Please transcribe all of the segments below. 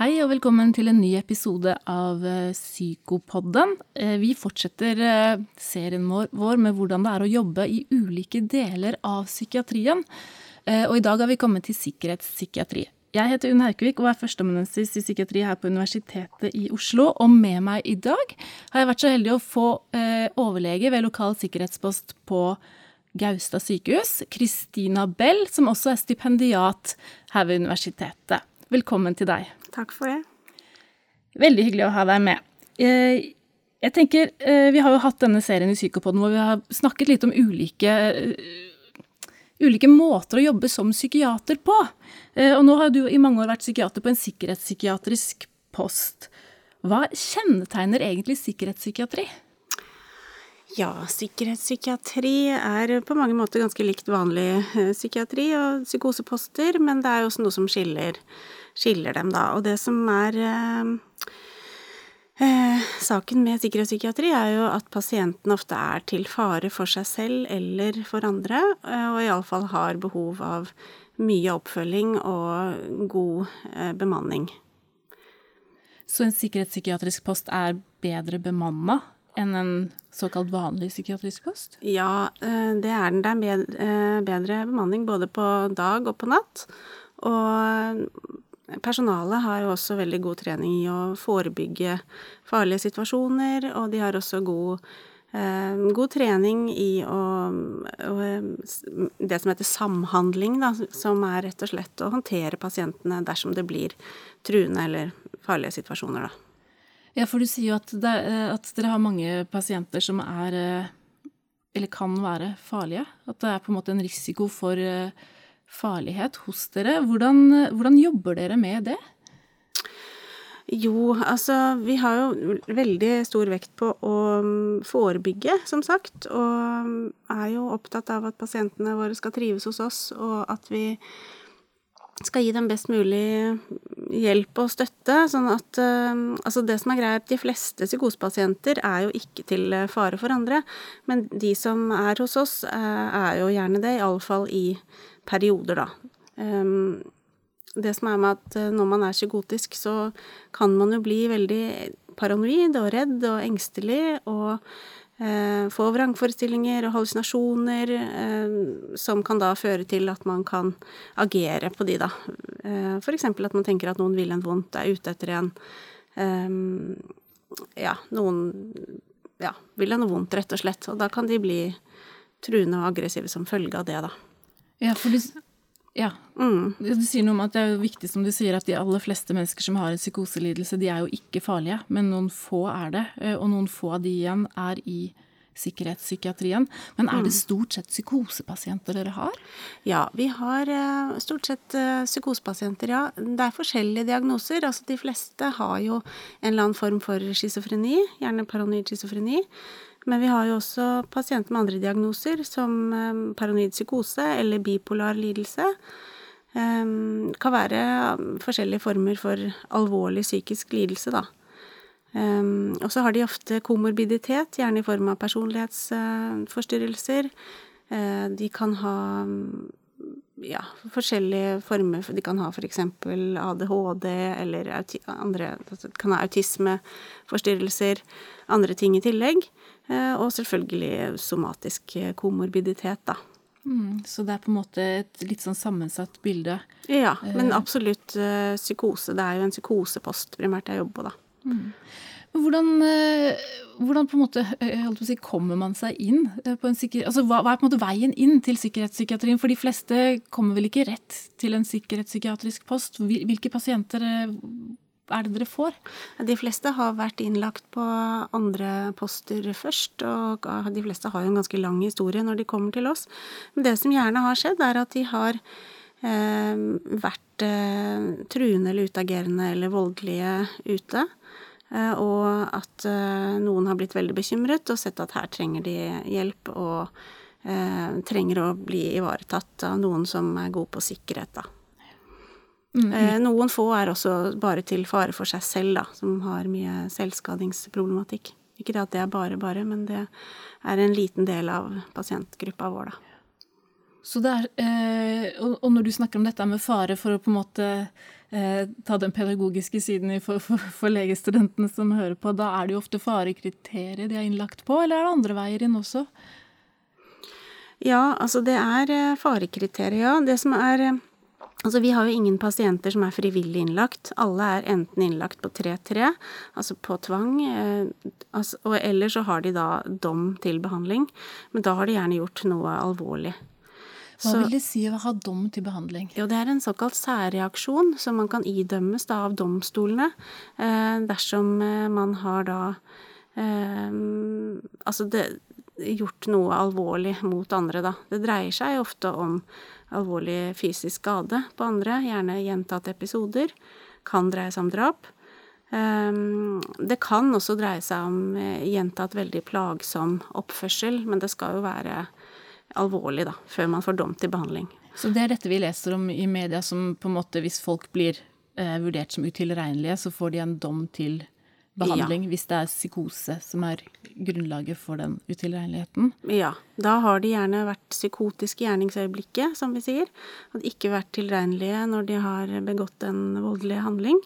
Hei og velkommen til en ny episode av eh, Psykopodden. Eh, vi fortsetter eh, serien vår med hvordan det er å jobbe i ulike deler av psykiatrien. Og i dag har vi kommet til sikkerhetspsykiatri. Jeg heter Unn Haukevik og er førsteamanuensis i psykiatri her på Universitetet i Oslo. Og med meg i dag har jeg vært så heldig å få overlege ved lokal sikkerhetspost på Gaustad sykehus, Kristina Bell, som også er stipendiat her ved universitetet. Velkommen til deg. Takk for det. Veldig hyggelig å ha deg med. Eh, jeg tenker, eh, Vi har jo hatt denne serien i Psykopoden hvor vi har snakket litt om ulike, eh, ulike måter å jobbe som psykiater på. Og nå har du i mange år vært psykiater på en sikkerhetspsykiatrisk post. Hva kjennetegner egentlig sikkerhetspsykiatri? Ja, sikkerhetspsykiatri er på mange måter ganske likt vanlig psykiatri og psykoseposter, men det er jo også noe som skiller skiller dem, da. Og det som er eh, eh, saken med sikkerhetspsykiatri, er jo at pasienten ofte er til fare for seg selv eller for andre, eh, og iallfall har behov av mye oppfølging og god eh, bemanning. Så en sikkerhetspsykiatrisk post er bedre bemanna enn en såkalt vanlig psykiatrisk post? Ja, eh, det er den. Det er eh, bedre bemanning både på dag og på natt. Og Personalet har jo også veldig god trening i å forebygge farlige situasjoner, og de har også god, eh, god trening i å, å, Det som heter samhandling, da, som er rett og slett å håndtere pasientene dersom det blir truende eller farlige situasjoner, da. Ja, for du sier jo at, det, at dere har mange pasienter som er eller kan være farlige. At det er på en måte en risiko for farlighet hos dere. Hvordan, hvordan jobber dere med det? Jo, altså vi har jo veldig stor vekt på å mm, forebygge, som sagt. Og mm, er jo opptatt av at pasientene våre skal trives hos oss, og at vi skal gi dem best mulig hjelp og støtte. Sånn at mm, Altså, det som er greit, de fleste psykosepasienter er jo ikke til fare for andre. Men de som er hos oss, eh, er jo gjerne det, iallfall i perioder, da. Um, det som er med at eh, når man er psykotisk, så kan man jo bli veldig paranoid og redd og engstelig og eh, få vrangforestillinger og hallusinasjoner eh, som kan da føre til at man kan agere på de, da. Eh, eksempel at man tenker at noen vil en vondt, er ute etter en. Eh, ja, noen ja, vil en vondt, rett og slett. Og da kan de bli truende og aggressive som følge av det, da. Ja, for du, ja. Mm. Du sier noe om at det er jo viktig som du sier, at de aller fleste mennesker som har en psykoselidelse, de er jo ikke farlige, men noen få er det. Eh, og noen få av de igjen er i sikkerhetspsykiatrien. Men er det mm. stort sett psykosepasienter dere har? Ja, vi har eh, stort sett eh, psykosepasienter, ja. Det er forskjellige diagnoser. Altså de fleste har jo en eller annen form for schizofreni, gjerne paranoid schizofreni. Men vi har jo også pasienter med andre diagnoser, som eh, paranoid psykose eller bipolar lidelse. Det eh, kan være forskjellige former for alvorlig psykisk lidelse, da. Eh, og så har de ofte komorbiditet, gjerne i form av personlighetsforstyrrelser. De kan ha ja, forskjellige former De kan ha f.eks. ADHD eller andre Kan ha autismeforstyrrelser, andre ting i tillegg. Eh, og selvfølgelig somatisk komorbiditet, da. Mm, så det er på en måte et litt sånn sammensatt bilde? Ja, men eh. absolutt psykose. Det er jo en psykosepost primært jeg jobber på, da. Mm. Hvordan, hvordan, på en måte si, kommer man seg inn en sikker... Altså, hva, er på en måte veien inn til sikkerhetspsykiatrien? For de fleste kommer vel ikke rett til en sikkerhetspsykiatrisk post? Hvilke pasienter er det dere får? De fleste har vært innlagt på andre poster først, og de fleste har jo en ganske lang historie når de kommer til oss. Men det som gjerne har skjedd, er at de har eh, vært eh, truende eller utagerende eller voldelige ute. Eh, og at eh, noen har blitt veldig bekymret og sett at her trenger de hjelp og eh, trenger å bli ivaretatt av noen som er god på sikkerhet, da. Mm, Eh, Noen få er også bare til fare for seg selv, da, som har mye selvskadingsproblematikk. Ikke det at det er bare bare, men det er en liten del av pasientgruppa vår, da. Så det er, eh, og når du snakker om dette med fare for å på en måte ta den pedagogiske siden for, for, for, legestudentene som hører på. Da er det jo ofte farekriteriet de er innlagt på, eller er det andre veier inn også? Ja, altså det er eh, farekriteriet, ja. Det som er eh, Altså, vi har jo ingen pasienter som er frivillig innlagt. Alle er enten innlagt på 3-3, altså på tvang, eh, altså, og eller så har de da dom til behandling. Men da har de gjerne gjort noe alvorlig. Hva vil det si å ha dom til behandling? Jo, det er en såkalt særreaksjon som man kan idømmes da av domstolene eh, dersom eh, man har da eh, Altså det, gjort noe alvorlig mot andre, da. Det dreier seg ofte om alvorlig fysisk skade på andre, gjerne gjentatte episoder. Kan dreie seg om drap. Det kan også dreie seg om gjentatt veldig plagsom oppførsel, men det skal jo være alvorlig, da, før man får dom til behandling. Så det er dette vi leser om i media, som på en måte, hvis folk blir eh, vurdert som utilregnelige, så får de en dom til behandling? ja. hvis det er psykose som er grunnlaget for den utilregneligheten? Ja. Da har de gjerne vært psykotiske i gjerningsøyeblikket, som vi sier. Hadde ikke vært tilregnelige når de har begått en voldelig handling.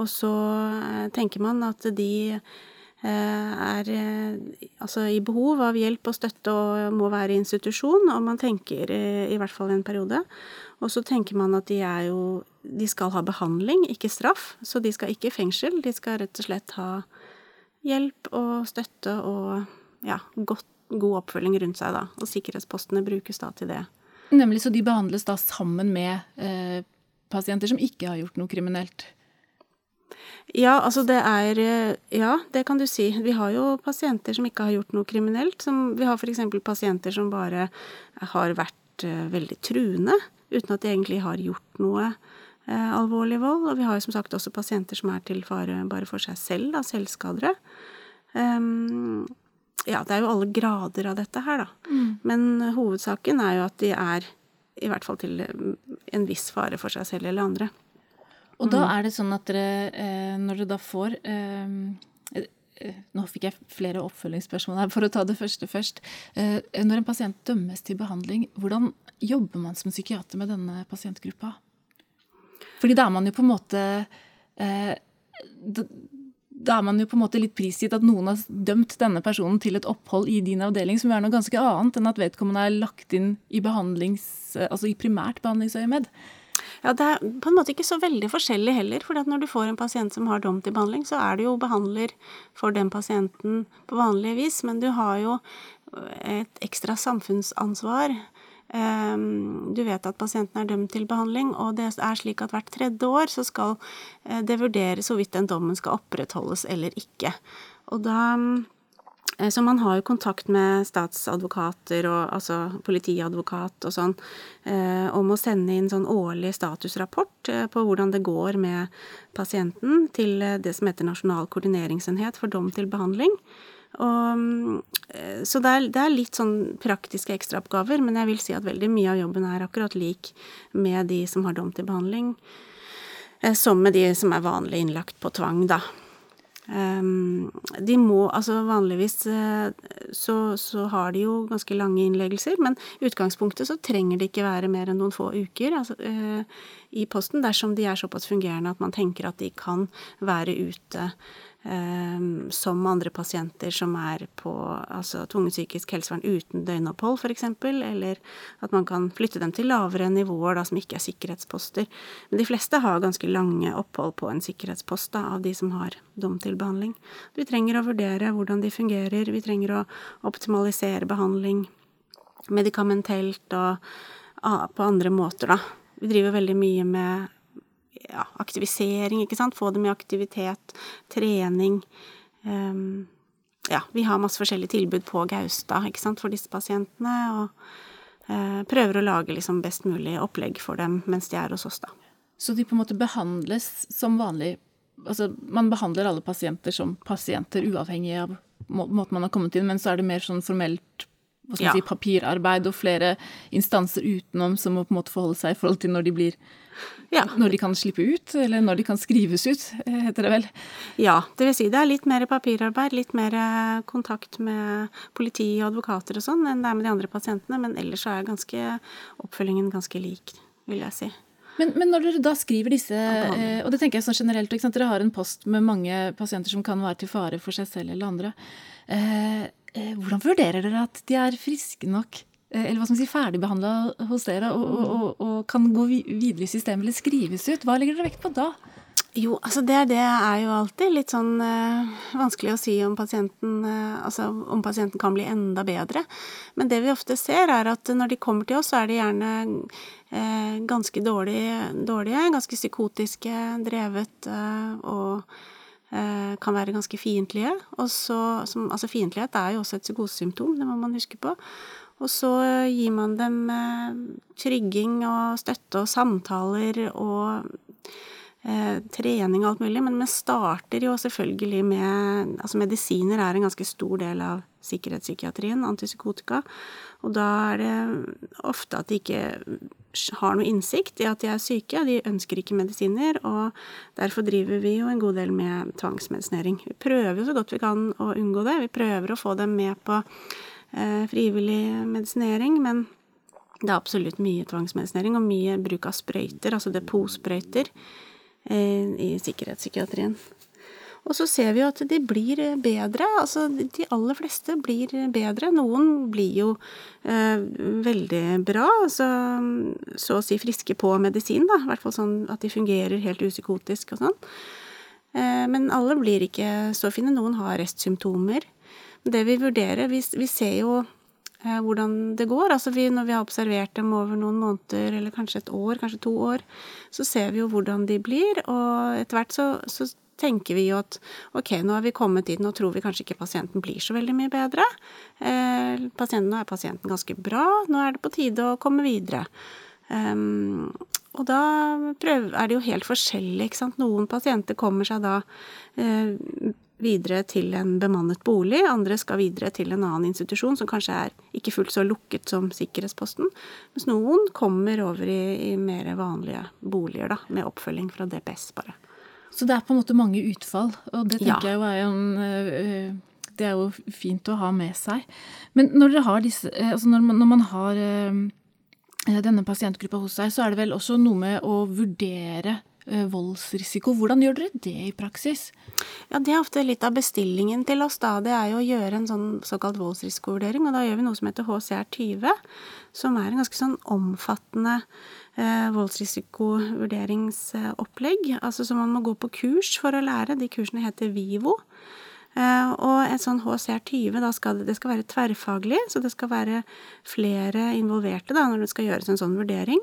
Og så eh, tenker man at de er eh, altså i behov av hjelp og støtte og må være i institusjon, og man tenker i hvert fall en periode. Og så tenker man at de er jo De skal ha behandling, ikke straff. Så de skal ikke i fengsel. De skal rett og slett ha hjelp og støtte og ja, godt, god oppfølging rundt seg, da. Og sikkerhetspostene brukes da til det. Nemlig, så de behandles da sammen med eh, pasienter som ikke har gjort noe kriminelt? Ja, altså det er Ja, det kan du si. Vi har jo pasienter som ikke har gjort noe kriminelt. Som, vi har f.eks. pasienter som bare har vært uh, veldig truende uten at de egentlig har gjort noe eh, alvorlig vold. Og vi har jo som sagt også pasienter som er til fare bare for seg selv, da, selvskadere. Um, ja, det er jo alle grader av dette her, da. Mm. Men hovedsaken er jo at de er i hvert fall til en viss fare for seg selv eller andre. Og da mm. er det sånn at dere, eh, når dere da får eh, nå fikk jeg flere oppfølgingsspørsmål her. For å ta det første først. Eh, når en pasient dømmes til behandling, hvordan jobber man som psykiater med denne pasientgruppa? Fordi da er man jo på en måte eh, da er man jo på en måte litt prisgitt at noen har dømt denne personen til et opphold i din avdeling, som er noe ganske annet enn at vedkommende er lagt inn i, altså i primært behandlingsøyemed. Ja, Det er på en måte ikke så veldig forskjellig heller. For når du får en pasient som har dom til behandling, så er du jo behandler for den pasienten på vanlig vis. Men du har jo et ekstra samfunnsansvar. Ehm, du vet at pasienten er dømt til behandling, og det er slik at hvert tredje år så skal eh, det vurderes hvorvidt den dommen skal opprettholdes eller ikke. Og da så man har jo kontakt med statsadvokater og altså politiadvokat og sånn eh, om å sende inn sånn årlig statusrapport eh, på hvordan det går med pasienten til det som heter Nasjonal koordineringsenhet for dom til behandling. Og, så det er, det er, litt sånn praktiske ekstraoppgaver, men jeg vil si at veldig mye av jobben er akkurat lik med de som har dom til behandling, som med de som er vanlig innlagt på tvang, da. Ehm, de må altså vanligvis eh, så, så, har de jo ganske lange innleggelser, men i utgangspunktet så trenger det ikke være mer enn noen få uker. Altså, eh, i posten dersom de er såpass fungerende at man tenker at de kan være ute Ehm, som andre pasienter som er på altså tvungent psykisk helsevern uten døgnopphold, f.eks., eller at man kan flytte dem til lavere nivåer da, som ikke er sikkerhetsposter. Men de fleste har ganske lange opphold på en sikkerhetspost da, av de som har dom til behandling. Vi trenger å vurdere hvordan de fungerer, vi trenger å optimalisere behandling medikamentelt og på andre måter, da. Vi driver veldig mye med ja, aktivisering, ikke sant. Få dem i aktivitet, trening. Um, ja, vi har masse forskjellige tilbud på Gaustad ikke sant, for disse pasientene. Og uh, prøver å lage liksom best mulig opplegg for dem mens de er hos oss, da. Så de på en måte behandles som vanlig Altså man behandler alle pasienter som pasienter, uavhengig av måten man har kommet inn, men så er det mer sånn formelt hva skal ja. si, papirarbeid og flere instanser utenom som må på en måte forholde seg i forhold til når de blir ja. Når de kan slippe ut, eller når de kan skrives ut, eh, heter det vel? Ja, det vil si det er litt mer papirarbeid, litt mer eh, kontakt med politi og advokater og sånn enn det er med de andre pasientene, men ellers er ganske oppfølgingen ganske lik, vil jeg si. Men, men, når dere da skriver disse, eh, og det tenker jeg sånn generelt, dere har en post med mange pasienter som kan være til fare for seg selv eller andre. Hvordan vurderer dere at de er friske nok, eller hva skal man si, ferdigbehandla hos dere og, og, og, kan gå videre i systemet eller skrives ut? Hva legger dere vekt på da? Jo, altså det, det, er jo alltid litt sånn øh, vanskelig å si om pasienten øh, Altså om pasienten kan bli enda bedre. Men det vi ofte ser, er at når de kommer til oss, så er de gjerne øh, ganske dårlige, dårlige, ganske psykotiske, drevet og kan være ganske fiendtlige. Altså fiendtlighet er jo også et psykosesymptom, det må man huske på. Og så gir man dem trygging og støtte og samtaler og eh, trening og alt mulig, men vi starter jo selvfølgelig med Altså medisiner er en ganske stor del av sikkerhetspsykiatrien, antipsykotika, og da er det ofte at de ikke har noe innsikt i at de er syke, og de ønsker ikke medisiner, og derfor driver vi jo en god del med tvangsmedisinering. Vi prøver jo så godt vi kan å unngå det, vi prøver å få dem med på eh, frivillig medisinering, men det er absolutt mye tvangsmedisinering og mye bruk av sprøyter, altså depotsprøyter, Eh, i sikkerhetspsykiatrien. Og så ser vi jo at de blir bedre. Altså de aller fleste blir bedre. Noen blir jo eh, veldig bra, altså så å si friske på medisin, da. I hvert fall sånn at de fungerer helt usykotisk og sånn. Eh, men alle blir ikke så fine. Noen har restsymptomer. Det vi vurderer Vi, vi ser jo Eh, hvordan det går. Altså vi, når vi har observert dem over noen måneder, eller kanskje et år, kanskje to år, så ser vi jo hvordan de blir, og etter hvert så, så tenker vi jo at ok, nå har vi kommet dit, nå tror vi kanskje ikke pasienten blir så veldig mye bedre. Eh, pasienten, nå er pasienten ganske bra, nå er det på tide å komme videre. Um, og da prøver, er det jo helt forskjellig, ikke sant. Noen pasienter kommer seg da eh, videre til en bemannet bolig, andre skal videre til en annen institusjon som kanskje er ikke fullt så lukket som sikkerhetsposten, mens noen kommer over i, i mer vanlige boliger, da, med oppfølging fra DPS, bare. Så det er på en måte mange utfall, og det tenker ja. jeg jo er en øh, Det er jo fint å ha med seg. Men når dere har disse øh, Altså når man, når man har øh, denne pasientgruppa hos seg, så er det vel også noe med å vurdere Eh, voldsrisiko. Hvordan gjør dere det i praksis? Ja, Det er ofte litt av bestillingen til oss. da. Det er jo å gjøre en sånn såkalt voldsrisikovurdering. Og da gjør vi noe som heter HCR20, som er en ganske sånn omfattende eh, voldsrisikovurderingsopplegg. Altså som man må gå på kurs for å lære. De kursene heter VIVO. Uh, og et sånn HCR20, da skal det, det skal være tverrfaglig, så det skal være flere involverte da, når det skal gjøres en sånn vurdering.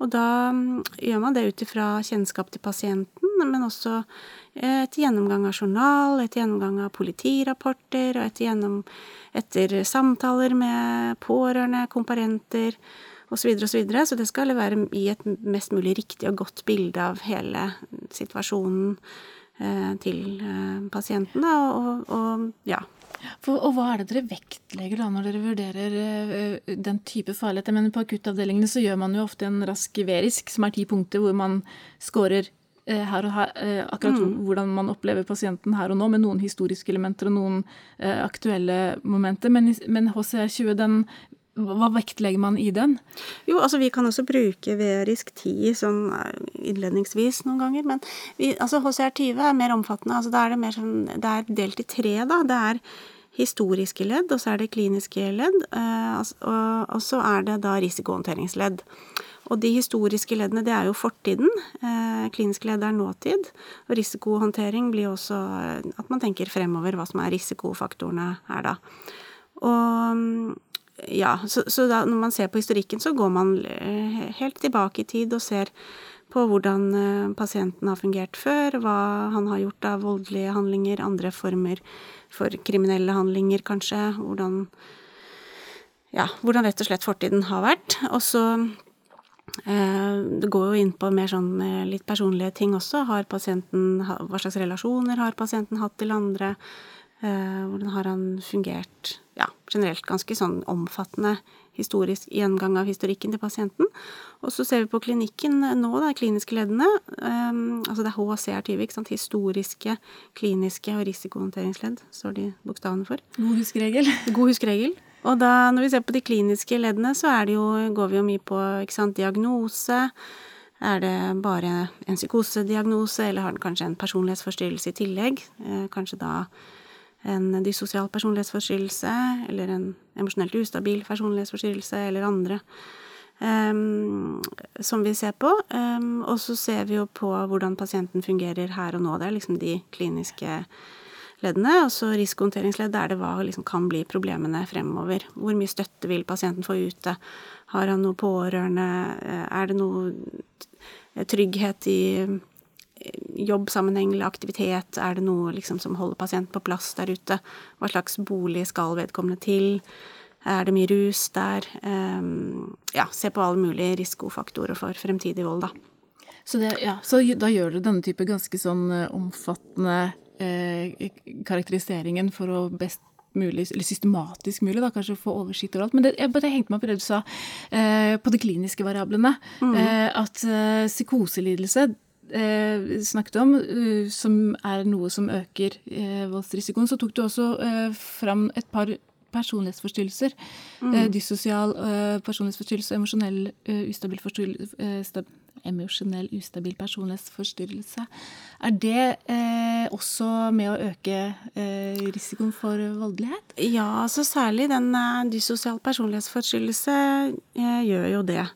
Og da mm, gjør man det ut ifra kjennskap til pasienten, men også et gjennomgang av journal, et gjennomgang av politirapporter, og et gjennom, etter samtaler med pårørende, komparenter osv. Så, videre, og så, så det skal være i et mest mulig riktig og godt bilde av hele situasjonen eh, til eh, pasienten, og, og ja. For, og hva er det dere vektlegger da når dere vurderer uh, den type farlighet? Jeg mener På akuttavdelingene så gjør man jo ofte en rask verisk, som er ti punkter hvor man scorer uh, her og her, uh, akkurat mm. hvordan man opplever pasienten her og nå, med noen historiske elementer og noen aktuelle momenter. Men, men HCR20 den hva vektlegger man i den? Jo, altså Vi kan også bruke verisk 10 sånn innledningsvis noen ganger. Men vi, altså HCR20 er mer omfattende. altså Da er det mer sånn, det er delt i tre. da, Det er historiske ledd, og så er det kliniske ledd, eh, altså, og, så er det da risikohåndteringsledd. Og de historiske leddene, det er jo fortiden. Eh, kliniske ledd er nåtid. Og risikohåndtering blir også eh, at man tenker fremover hva som er risikofaktorene her, da. Og ja, så, så da, når man ser på historikken, så går man helt tilbake i tid og ser på hvordan pasienten har fungert før, hva han har gjort av voldelige handlinger, andre former for kriminelle handlinger, kanskje. Hvordan Ja, hvordan rett og slett fortiden har vært. Og så eh, Det går jo inn på mer sånn eh, litt personlige ting også. Har pasienten Hva slags relasjoner har pasienten hatt til andre? Eh, hvordan har han fungert? Ja, generelt ganske sånn omfattende historisk gjengang av historikken til pasienten. Og så ser vi på klinikken nå, de kliniske leddene. Um, altså det er HCR20, ikke sant. Historiske, kliniske og risikohåndteringsledd står de bokstavene for. God huskeregel. God huskeregel. Og da, når vi ser på de kliniske leddene, så er det jo, går vi jo mye på ikke sant, diagnose. Er det bare en psykosediagnose, eller har den kanskje en personlighetsforstyrrelse i tillegg? Eh, kanskje da en dysosial personlighetsforstyrrelse, eller en emosjonelt ustabil personlighetsforstyrrelse, eller andre. Um, som vi ser på. Um, og så ser vi jo på hvordan pasienten fungerer her og nå. Det er liksom de kliniske leddene. Og så risikohåndteringsledd er det hva liksom kan bli problemene fremover. Hvor mye støtte vil pasienten få ute? Har han noe pårørende? Eh, er det noe trygghet i jobbsammenheng eller aktivitet? Er det noe liksom som holder pasienten på plass der ute? Hva slags bolig skal vedkommende til? Er det mye rus der? Um, ja, se på alle mulige risikofaktorer for fremtidig vold, da. Så, det, ja, så da gjør du denne type ganske sånn eh, omfattende eh, karakteriseringen for å best mulig, eller systematisk mulig, da, kanskje få oversikt over alt. Men det, jeg jeg hengte meg på det du sa, eh, på de kliniske variablene. Mm. Eh, at eh, psykoselidelse snakket om, som er noe som øker voldsrisikoen, så tok du også fram et par personlighetsforstyrrelser. Mm. Eh, dyssosial eh, personlighetsforstyrrelse, emosjonell eh, ustabil forstyrrelse emosjonell ustabil personlighetsforstyrrelse. Er det eh, også med å øke eh, risikoen for voldelighet? Ja, altså særlig den eh, dyssosial personlighetsforstyrrelse gjør jo det.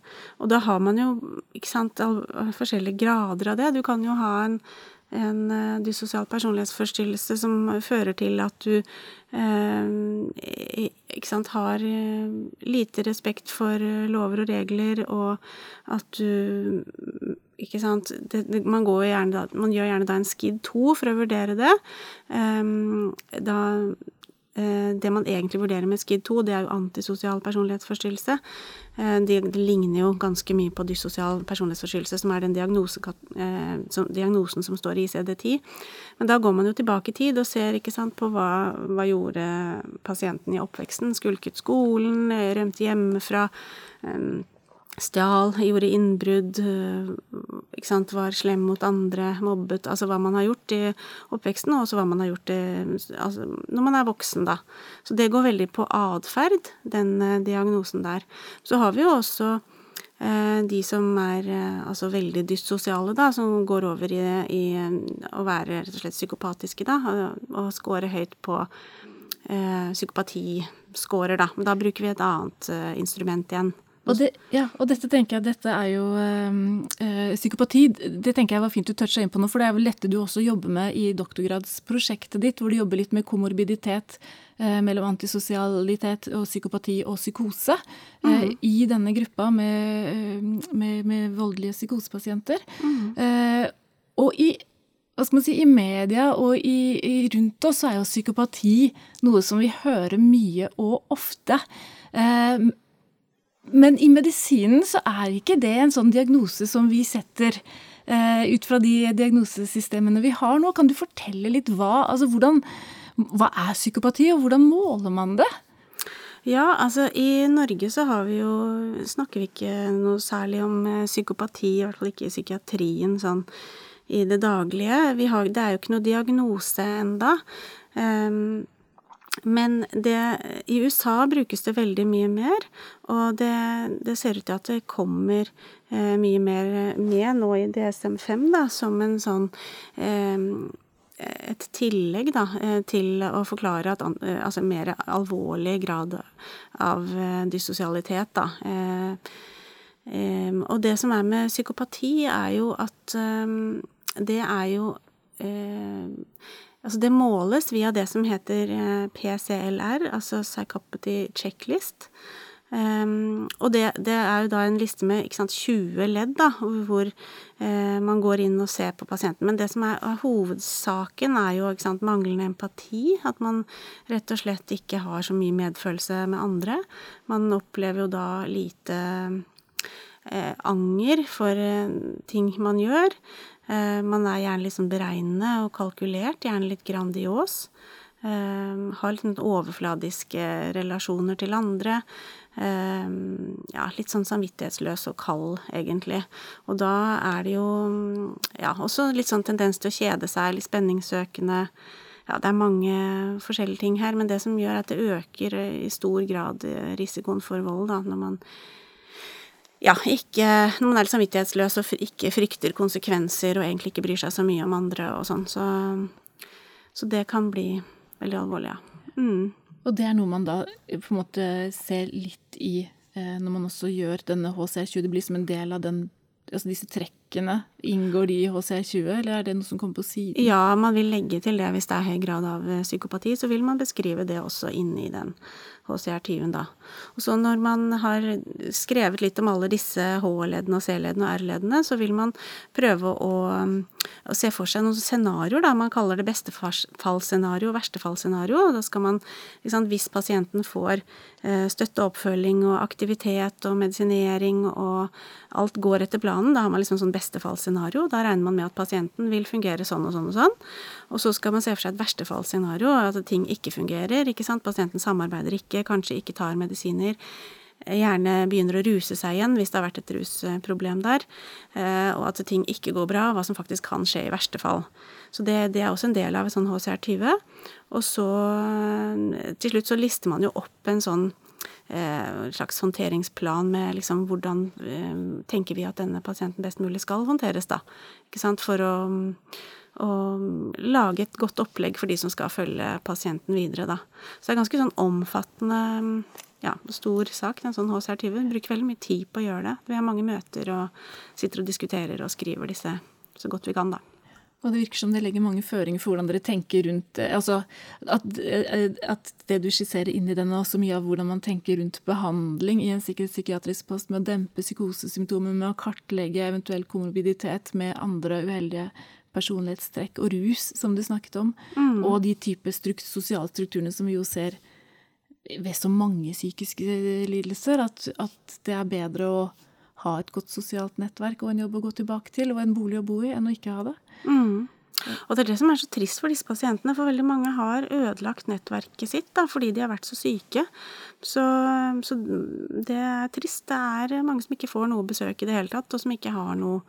Og da har man jo sant, forskjellige grader av det. Du kan jo ha en en uh, dyssosial personlighetsforstyrrelse som fører til at du eh, ikke sant, har eh, lite respekt for eh, lover og regler, og at du ikke sant det, man, gjerne, man, gjør gjerne da en SKID 2 for å vurdere det. Eh, da Eh, det man egentlig vurderer med SKID 2, det er jo antisosial personlighetsforstyrrelse. Eh, det de ligner jo ganske mye på dyssosial personlighetsforstyrrelse, som er den diagnose, eh, som, diagnosen som står i ICD-10. Men da går man jo tilbake i tid og ser sant, på hva, hva gjorde pasienten i oppveksten. Skulket skolen, rømte hjemmefra. Um, stjal, gjorde innbrudd, eh, ikke sant, var slem mot andre, mobbet Altså hva man har gjort i oppveksten, og også hva man har gjort i, altså, når man er voksen, da. Så det går veldig på atferd, den eh, diagnosen der. Så har vi jo også eh, de som er altså veldig dyssosiale, da, som går over i, i, å være rett og slett psykopatiske, da, og, og scorer høyt på eh, psykopati-scorer, da. Men da bruker vi et annet eh, instrument igjen. Og, det, ja, og, dette tenker jeg, dette er jo øh, Psykopati det tenker jeg var fint du toucha inn på nå, for det er vel dette du også jobber med i doktorgradsprosjektet ditt, hvor du jobber litt med komorbiditet øh, mellom antisosialitet og psykopati og psykose mm. øh, i denne gruppa med, med, med voldelige psykosepasienter. Mm. og i hva skal man si, i media og i, i rundt oss er jo psykopati noe som vi hører mye og ofte. Eh, men i medisinen så er ikke det en sånn diagnose som vi setter eh, ut fra de diagnosesystemene vi har nå. Kan du fortelle litt hva, altså hvordan, hva er psykopati, og hvordan måler man det? Ja, altså i Norge så har vi jo Snakker vi ikke noe særlig om eh, psykopati, i hvert fall ikke i psykiatrien sånn i det daglige. Har, det er jo ikke noe diagnose enda. Um, men det, i USA brukes det veldig mye mer, og det, det ser ut til at det kommer eh, mye mer med nå i DSM-5, da, som en sånn eh, et tillegg da, eh, til å forklare at eh, altså mer alvorlig grad av eh, dysosialitet, da. Eh, og det som er med psykopati, er jo at det er jo Altså det måles via det som heter eh, PCLR, altså Psychopathy Checklist. Um, og det, det, er jo da en liste med sant, 20 ledd, da, hvor uh, man går inn og ser på pasienten. Men det som er, hovedsaken, er jo sant, manglende empati. At man rett og slett ikke har så mye medfølelse med andre. Man opplever jo da lite uh, anger for uh, ting man gjør. Eh, man er gjerne sånn beregnende og kalkulert, gjerne litt grandios. Eh, har litt sånn overfladiske relasjoner til andre. Eh, ja, litt sånn samvittighetsløs og kald, egentlig. Og da er det jo ja, også litt sånn tendens til å kjede seg, litt spenningssøkende. Ja, det er mange forskjellige ting her, men det som gjør at det øker i stor grad risikoen for vold, da, når man ja, ikke, når man er litt samvittighetsløs og ikke frykter konsekvenser og egentlig ikke bryr seg så mye om andre og sånn. Så, så det kan bli veldig alvorlig, ja. Mm. Og det er noe man da på en måte ser litt i eh, når man også gjør denne HCR20. Det blir som en del av den altså disse trekkene, inngår de i HCR20, eller er det noe som kommer på siden? Ja, man vil legge til det hvis det er høy grad av eh, psykopati, så vil man beskrive det også inne i den HCR20, da. Og så når man har skrevet litt om alle disse H-leddene og C-leddene og R-leddene, så vil man prøve å, å, se for seg noen scenarioer. Man kaller det bestefallsscenario og verstefallsscenario. Da skal man, hvis pasienten får eh, støtte og oppfølging og aktivitet og medisinering og alt går etter planen, da har man liksom sånn bestefallsscenario. Da regner man med at pasienten vil fungere sånn og sånn og sånn. Og så skal man se for seg et verstefallsscenario, at ting ikke fungerer. ikke sant? Pasienten samarbeider ikke, kanskje ikke tar medisiner. Gjerne begynner å ruse seg igjen hvis det har vært et rusproblem der. Eh, og at ting ikke går bra, hva som faktisk kan skje i verste fall. Så det, det er også en del av et sånn HCR20. Og så eh, til slutt så lister man jo opp en sånn en slags håndteringsplan med liksom hvordan tenker vi at denne pasienten best mulig skal håndteres, da. Ikke sant. For å å lage et godt opplegg for de som skal følge pasienten videre, da. Så det er ganske sånn omfattende, ja, stor sak, en sånn HCR20. Bruker veldig mye tid på å gjøre det. Vi har mange møter og sitter og diskuterer og skriver disse så godt vi kan, da. Og det virker som det legger mange føringer for hvordan dere tenker rundt altså at, at det du skisserer inn i den, er også mye av hvordan man tenker rundt behandling i en sikkerhetspsykiatrisk post, med å dempe psykosesymptomer, med å kartlegge eventuell komorbiditet med andre uheldige personlighetstrekk og rus, som du snakket om, mm. og de type strukt, sosiale strukturene som vi jo ser ved så mange psykiske lidelser, at, at, det er bedre å ha et godt sosialt nettverk og en jobb å gå tilbake til, og en bolig å bo i, enn å ikke ha det. Mm. Og det er det som er så trist for disse pasientene, for veldig mange har ødelagt nettverket sitt da, fordi de har vært så syke. Så, så det er trist. Det er mange som ikke får noe besøk i det hele tatt, og som ikke har noe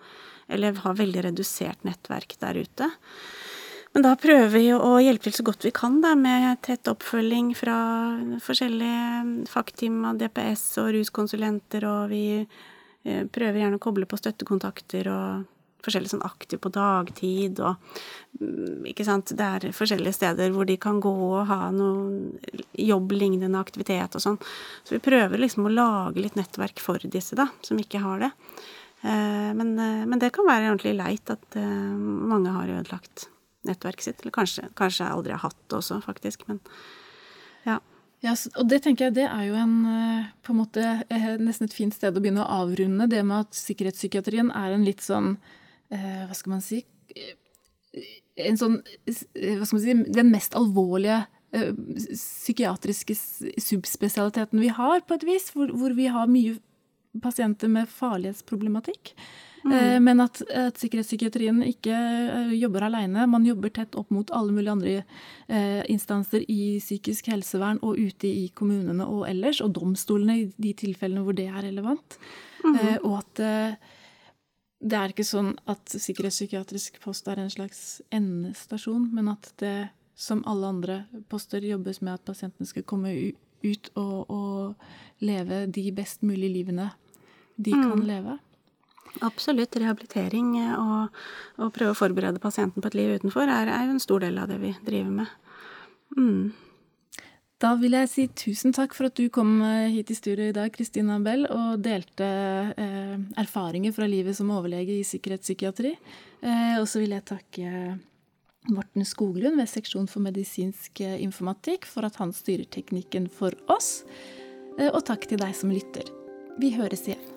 eller har veldig redusert nettverk der ute. Men da prøver vi å hjelpe til så godt vi kan da, med tett oppfølging fra forskjellige fagteam av DPS og ruskonsulenter, og vi eh, prøver gjerne å koble på støttekontakter og forskjellig sånn aktiv på dagtid og mm, Ikke sant. Det er forskjellige steder hvor de kan gå og ha noe jobblignende aktivitet og sånn. Så vi prøver liksom å lage litt nettverk for disse, da, som ikke har det. Eh, men, eh, men, det kan være ordentlig leit at mange har ødelagt nettverket sitt. Eller kanskje, kanskje aldri har hatt det også, faktisk. Men ja. Ja, og det tenker jeg det er jo en, på en måte, nesten et fint sted å begynne å avrunde. Det med at sikkerhetspsykiatrien er en litt sånn Hva skal man si En sånn Hva skal man si Den mest alvorlige psykiatriske subspesialiteten vi har, på et vis. Hvor, hvor vi har mye pasienter med farlighetsproblematikk. Mm. Eh, men at, at, sikkerhetspsykiatrien ikke eh, jobber alene. Man jobber tett opp mot alle mulige andre eh, instanser i psykisk helsevern og ute i kommunene og ellers, og domstolene i de tilfellene hvor det er relevant. Mm. Eh, og at eh, det er ikke sånn at sikkerhetspsykiatrisk post er en slags endestasjon, men at det som alle andre poster jobbes med at pasientene skal komme ut og, og leve de best mulige livene de kan mm. leve? Absolutt. Rehabilitering eh, og, og, prøve å forberede pasienten på et liv utenfor er, er, jo en stor del av det vi driver med. Mm. Da vil jeg si tusen takk for at du kom eh, hit i studio i dag, Kristina Bell, og delte eh, erfaringer fra livet som overlege i sikkerhetspsykiatri. Eh, og så vil jeg takke Morten Skoglund ved Seksjon for medisinsk eh, informatikk for at han styrer teknikken for oss. Og takk til deg som lytter. Vi høres igjen.